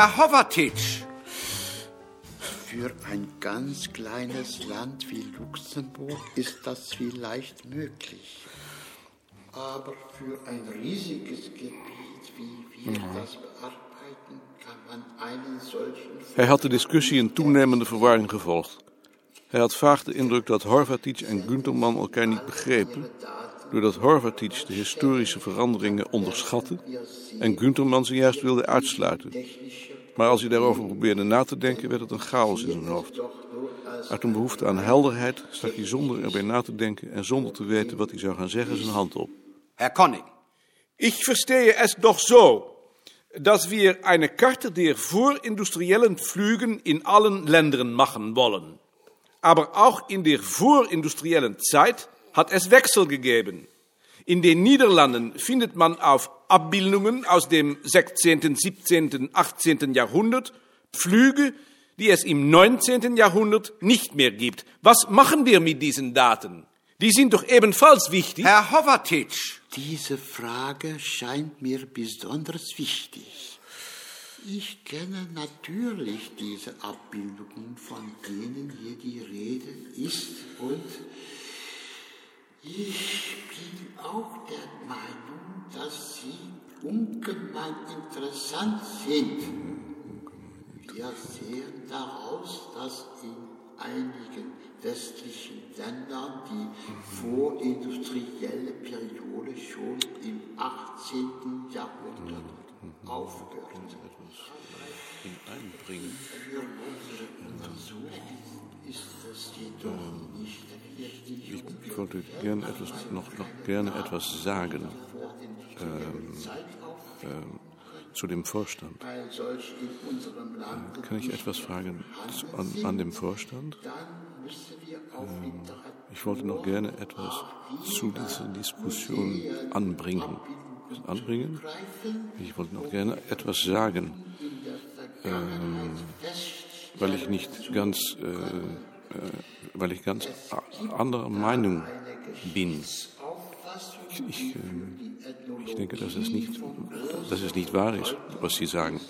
Herr Hovertitsch, für ein ganz kleines Land wie Luxemburg ist das vielleicht möglich. Aber für ein riesiges Gebiet, wie wir das bearbeiten, kann man einen solchen... Hij had de discussie in toenemende verwarring gevolgd. Hij had vaag de indruk dat Horvatic en Gunterman elkaar niet begrepen, doordat Horvatic de historische veranderingen onderschatte en Gunterman ze juist wilde uitsluiten. Maar als hij daarover probeerde na te denken, werd het een chaos in zijn hoofd. Uit een behoefte aan helderheid stak hij zonder erbij na te denken en zonder te weten wat hij zou gaan zeggen zijn hand op. Herr Konning. Ich verstehe es doch so, dass wir eine Karte der vorindustriellen Flügen in allen Ländern machen wollen. Aber auch in der vorindustriellen Zeit hat es Wechsel gegeben. In den Niederlanden findet man auf Abbildungen aus dem 16., 17., 18. Jahrhundert Flüge, die es im 19. Jahrhundert nicht mehr gibt. Was machen wir mit diesen Daten? Die sind doch ebenfalls wichtig. Herr Hovertitsch, diese Frage scheint mir besonders wichtig. Ich kenne natürlich diese Abbildungen, von denen hier die Rede ist, sind. Wir sehen daraus, dass in einigen westlichen Ländern die vorindustrielle Periode schon im 18. Jahrhundert aufgehört hat. Für unsere Untersuchung ist es jedoch nicht wirklich Ich wollte gerne etwas, noch, noch gerne etwas sagen ähm, ähm, zu dem Vorstand. Land Kann ich etwas fragen an, an dem Vorstand? Literatur Ich wollte noch gerne etwas zu dieser Diskussion anbringen. Anbringen? Ich wollte noch gerne etwas sagen, ähm, weil ich nicht ganz, äh, äh, weil ich ganz anderer Meinung bin. Ich, ich, ähm, ich denke, dass es nicht, dass es nicht wahr ist, was Sie sagen.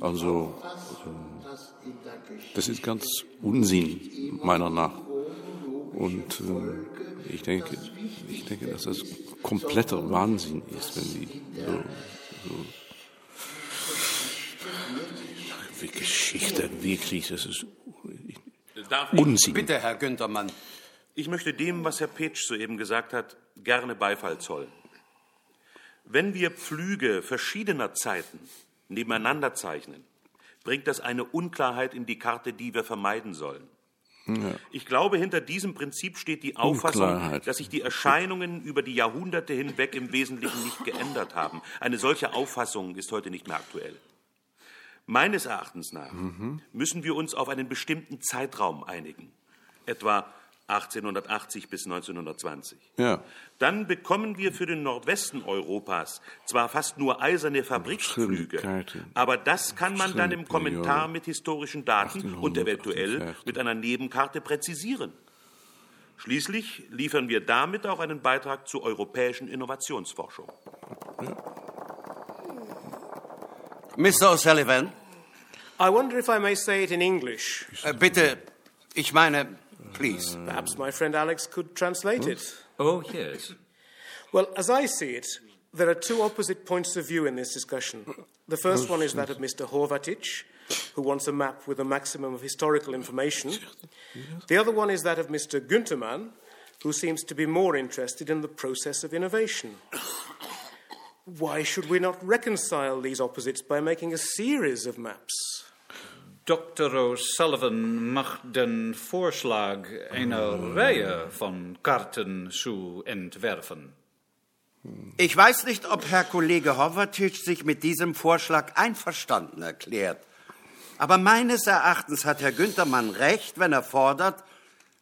Also, ähm, das ist ganz Unsinn meiner nach. Und ähm, ich denke, ich denke, dass das kompletter Wahnsinn ist, wenn Sie so, so wie Geschichte wirklich, das ist Darf ich? Unsinn. Bitte, Herr Güntermann. Ich möchte dem, was Herr Petsch soeben gesagt hat, gerne Beifall zollen. Wenn wir Pflüge verschiedener Zeiten nebeneinander zeichnen, bringt das eine Unklarheit in die Karte, die wir vermeiden sollen. Ich glaube, hinter diesem Prinzip steht die Auffassung, Unklarheit. dass sich die Erscheinungen über die Jahrhunderte hinweg im Wesentlichen nicht geändert haben. Eine solche Auffassung ist heute nicht mehr aktuell. Meines Erachtens nach müssen wir uns auf einen bestimmten Zeitraum einigen, etwa 1880 bis 1920. Ja. Dann bekommen wir für den Nordwesten Europas zwar fast nur eiserne Fabrikflüge, aber das kann man dann im Kommentar mit historischen Daten und eventuell 1858. mit einer Nebenkarte präzisieren. Schließlich liefern wir damit auch einen Beitrag zur europäischen Innovationsforschung. Mr. O'Sullivan, I wonder if I may say it in English. äh, bitte, ich meine, please. Perhaps my friend Alex could translate it. Oh, yes. Well, as I see it, there are two opposite points of view in this discussion. The first one is that of Mr. Horvatic, who wants a map with a maximum of historical information. The other one is that of Mr. Guntermann, who seems to be more interested in the process of innovation. Why should we not reconcile these opposites by making a series of maps? Dr. O'Sullivan mag den Vorschlag einer Reihe von Karten zu entwerfen. Ich weiß nicht, ob Herr Kollege Hovertitsch sich mit diesem Vorschlag einverstanden erklärt. Aber meines Erachtens hat Herr Güntermann recht, wenn er fordert,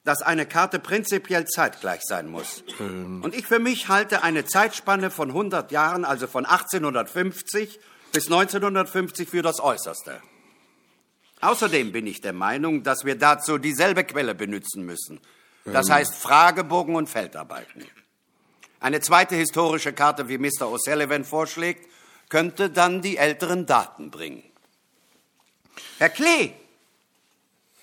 dass eine Karte prinzipiell zeitgleich sein muss. Und ich für mich halte eine Zeitspanne von 100 Jahren, also von 1850 bis 1950, für das Äußerste. Außerdem bin ich der Meinung, dass wir dazu dieselbe Quelle benutzen müssen. Das heißt Fragebogen und Feldarbeiten. Eine zweite historische Karte, wie Mr. O'Sullivan vorschlägt, könnte dann die älteren Daten bringen. Herr Klee!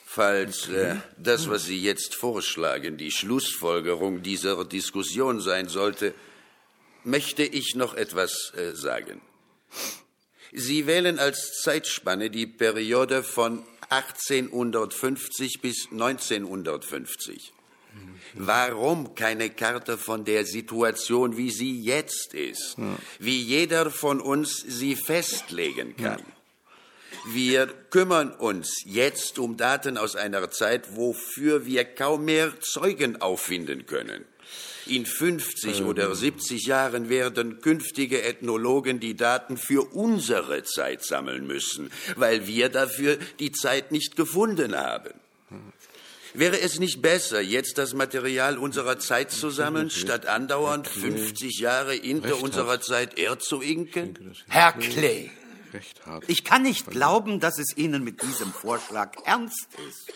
Falls äh, das, was Sie jetzt vorschlagen, die Schlussfolgerung dieser Diskussion sein sollte, möchte ich noch etwas äh, sagen. Sie wählen als Zeitspanne die Periode von 1850 bis 1950. Warum keine Karte von der Situation, wie sie jetzt ist, wie jeder von uns sie festlegen kann? Wir kümmern uns jetzt um Daten aus einer Zeit, wofür wir kaum mehr Zeugen auffinden können. In 50 oder 70 Jahren werden künftige Ethnologen die Daten für unsere Zeit sammeln müssen, weil wir dafür die Zeit nicht gefunden haben. Wäre es nicht besser, jetzt das Material unserer Zeit zu sammeln, statt andauernd 50 Jahre hinter unserer Zeit Erd zu inken? Herr Klee! Ich kann nicht glauben, dass es Ihnen mit diesem Vorschlag ernst ist.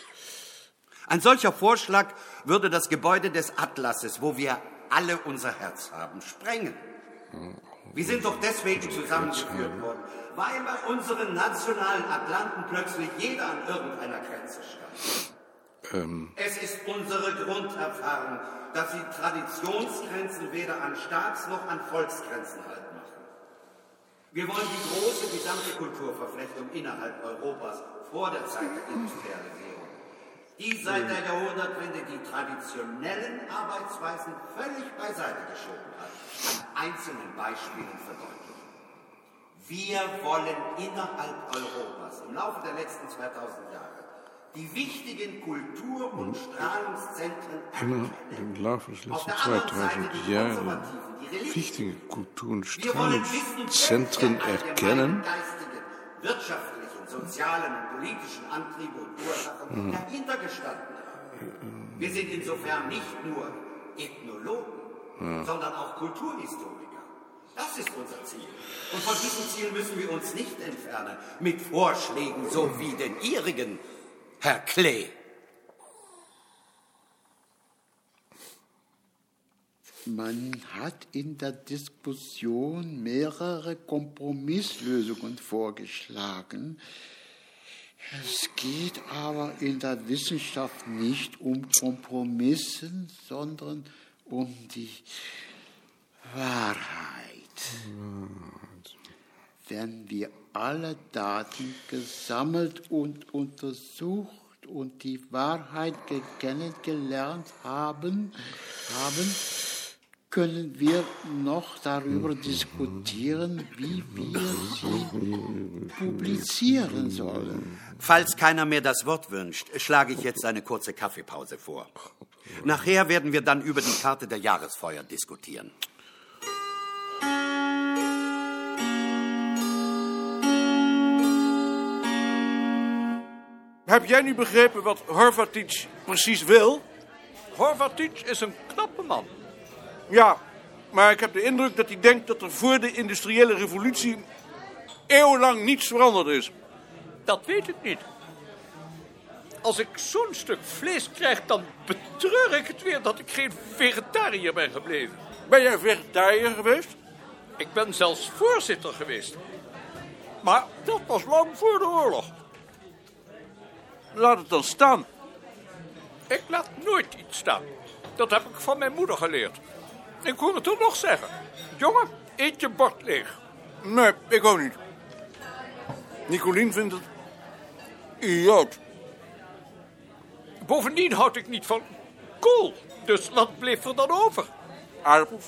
Ein solcher Vorschlag würde das Gebäude des Atlases, wo wir alle unser Herz haben, sprengen. Wir sind doch deswegen zusammengeführt worden, weil bei unseren nationalen Atlanten plötzlich jeder an irgendeiner Grenze stand. Es ist unsere Grunderfahrung, dass sie Traditionsgrenzen weder an Staats- noch an Volksgrenzen halt machen. Wir wollen die große gesamte Kulturverflechtung innerhalb Europas vor der Zeit der Industrialisierung. Die seit der Jahrhundertwende die traditionellen Arbeitsweisen völlig beiseite geschoben hat, an einzelnen Beispielen verdeutlichen. Wir wollen innerhalb Europas im Laufe der letzten 2000 Jahre die wichtigen Kultur- und Strahlungszentren Immer anerkennen. im Laufe Auf letzten der anderen Seite 2000 die Jahre Konservativen, die Religionen. wichtige Kultur- und Strahlungszentren erkennen. wirtschaftlichen, sozialen und politischen Antriebe und Ursachen dahinter gestanden haben. Wir sind insofern nicht nur Ethnologen, sondern auch Kulturhistoriker. Das ist unser Ziel. Und von diesem Ziel müssen wir uns nicht entfernen mit Vorschlägen so wie den Ihrigen, Herr Klee. Man hat in der Diskussion mehrere Kompromisslösungen vorgeschlagen. Es geht aber in der Wissenschaft nicht um Kompromissen, sondern um die Wahrheit. Wenn wir alle Daten gesammelt und untersucht und die Wahrheit ge- kennengelernt haben, haben, können wir noch darüber diskutieren, wie wir sie publizieren sollen. Falls keiner mehr das Wort wünscht, schlage ich jetzt eine kurze Kaffeepause vor. Nachher werden wir dann über die Karte der Jahresfeuer diskutieren. Heb jij nu begrepen wat Horvatic precies wil? Horvatic is een knappe man. Ja, maar ik heb de indruk dat hij denkt dat er voor de industriële revolutie eeuwenlang niets veranderd is. Dat weet ik niet. Als ik zo'n stuk vlees krijg, dan betreur ik het weer dat ik geen vegetariër ben gebleven. Ben jij vegetariër geweest? Ik ben zelfs voorzitter geweest. Maar dat was lang voor de oorlog. Laat het dan staan. Ik laat nooit iets staan. Dat heb ik van mijn moeder geleerd. Ik hoor het er nog zeggen. Jongen, eet je bord leeg. Nee, ik ook niet. Nicolien vindt het idioot. Bovendien houd ik niet van kool. Dus wat bleef er dan over? Aardappels.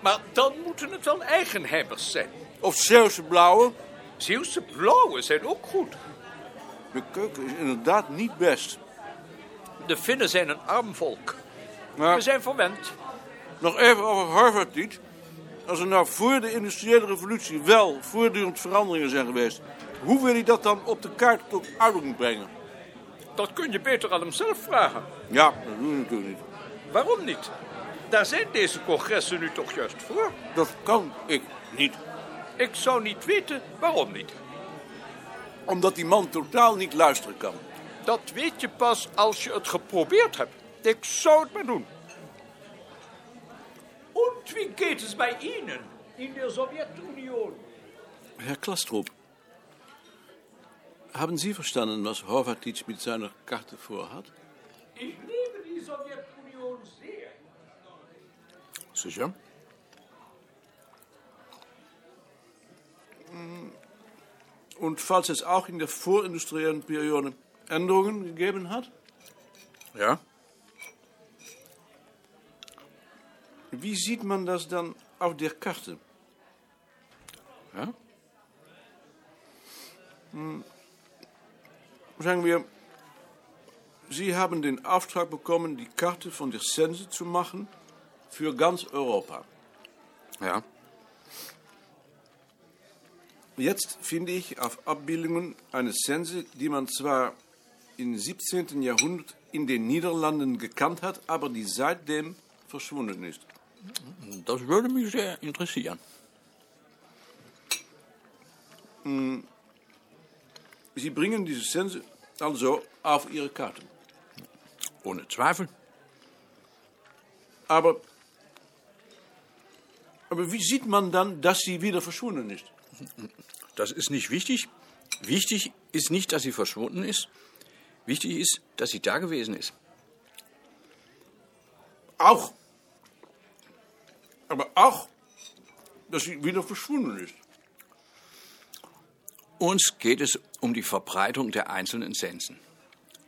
Maar dan moeten het wel eigenheimers zijn. Of Zeeuwse blauwe. Zeeuwse blauwe zijn ook goed. De keuken is inderdaad niet best. De Finnen zijn een arm volk. Maar We zijn verwend. Nog even over Horvatic. Als er nou voor de industriële revolutie wel voortdurend veranderingen zijn geweest... hoe wil hij dat dan op de kaart tot uitdrukking brengen? Dat kun je beter aan hem zelf vragen. Ja, dat doen we natuurlijk niet. Waarom niet? Daar zijn deze congressen nu toch juist voor? Dat kan ik niet. Ik zou niet weten waarom niet. Omdat die man totaal niet luisteren kan. Dat weet je pas als je het geprobeerd hebt. Ik zou het maar doen. Und wie geht es bei Ihnen in der Sowjetunion? Herr Klastrop, Haben Sie verstanden, was Horvatic mit seiner Karte vorhat? Ich liebe die Sowjetunion sehr. Sicher? Und falls es auch in der vorindustriellen Periode Änderungen gegeben hat? Ja? Wie sieht man das dann auf der Karte? Ja? Sagen wir, Sie haben den Auftrag bekommen, die Karte von der Sense zu machen für ganz Europa. Ja. Jetzt finde ich auf Abbildungen eine Sense, die man zwar im 17. Jahrhundert in den Niederlanden gekannt hat, aber die seitdem verschwunden ist. Das würde mich sehr interessieren. Sie bringen diese Sense also auf Ihre Karte. Ohne Zweifel. Aber, aber wie sieht man dann, dass sie wieder verschwunden ist? Das ist nicht wichtig. Wichtig ist nicht, dass sie verschwunden ist. Wichtig ist, dass sie da gewesen ist. Auch. Aber auch, dass sie wieder verschwunden ist. Uns geht es um die Verbreitung der einzelnen Sensen.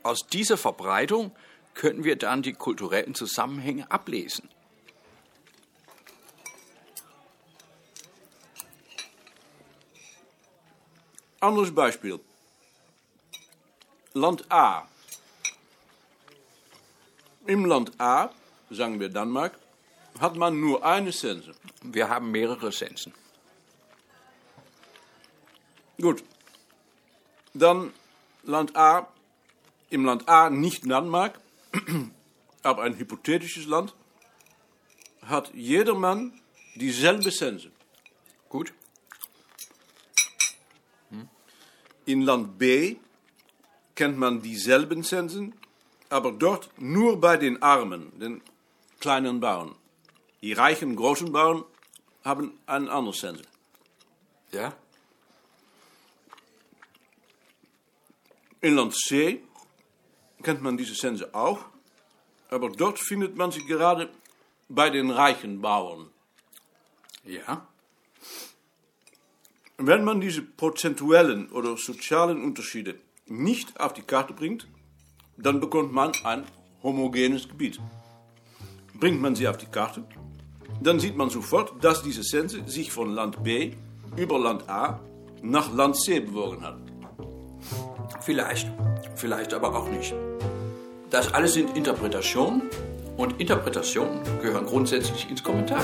Aus dieser Verbreitung können wir dann die kulturellen Zusammenhänge ablesen. Anderes Beispiel. Land A. Im Land A, sagen wir Danmark, hat man nur eine Sense. Wir haben mehrere Sensen. Gut. Dann Land A. Im Land A nicht Danmark, aber ein hypothetisches Land, hat jedermann dieselbe Sense. Gut? In Land B kennt man dieselben Sensen, aber dort nur bei den Armen, den kleinen Bauern. Die reichen, großen Bauern haben einen anderen Sense. Ja? In Land C kennt man diese Sense auch, aber dort findet man sie gerade bei den reichen Bauern. Ja? Wenn man diese prozentuellen oder sozialen Unterschiede nicht auf die Karte bringt, dann bekommt man ein homogenes Gebiet. Bringt man sie auf die Karte, dann sieht man sofort, dass diese Sense sich von Land B über Land A nach Land C bewogen hat. Vielleicht. Vielleicht aber auch nicht. Das alles sind Interpretationen und Interpretationen gehören grundsätzlich ins Kommentar.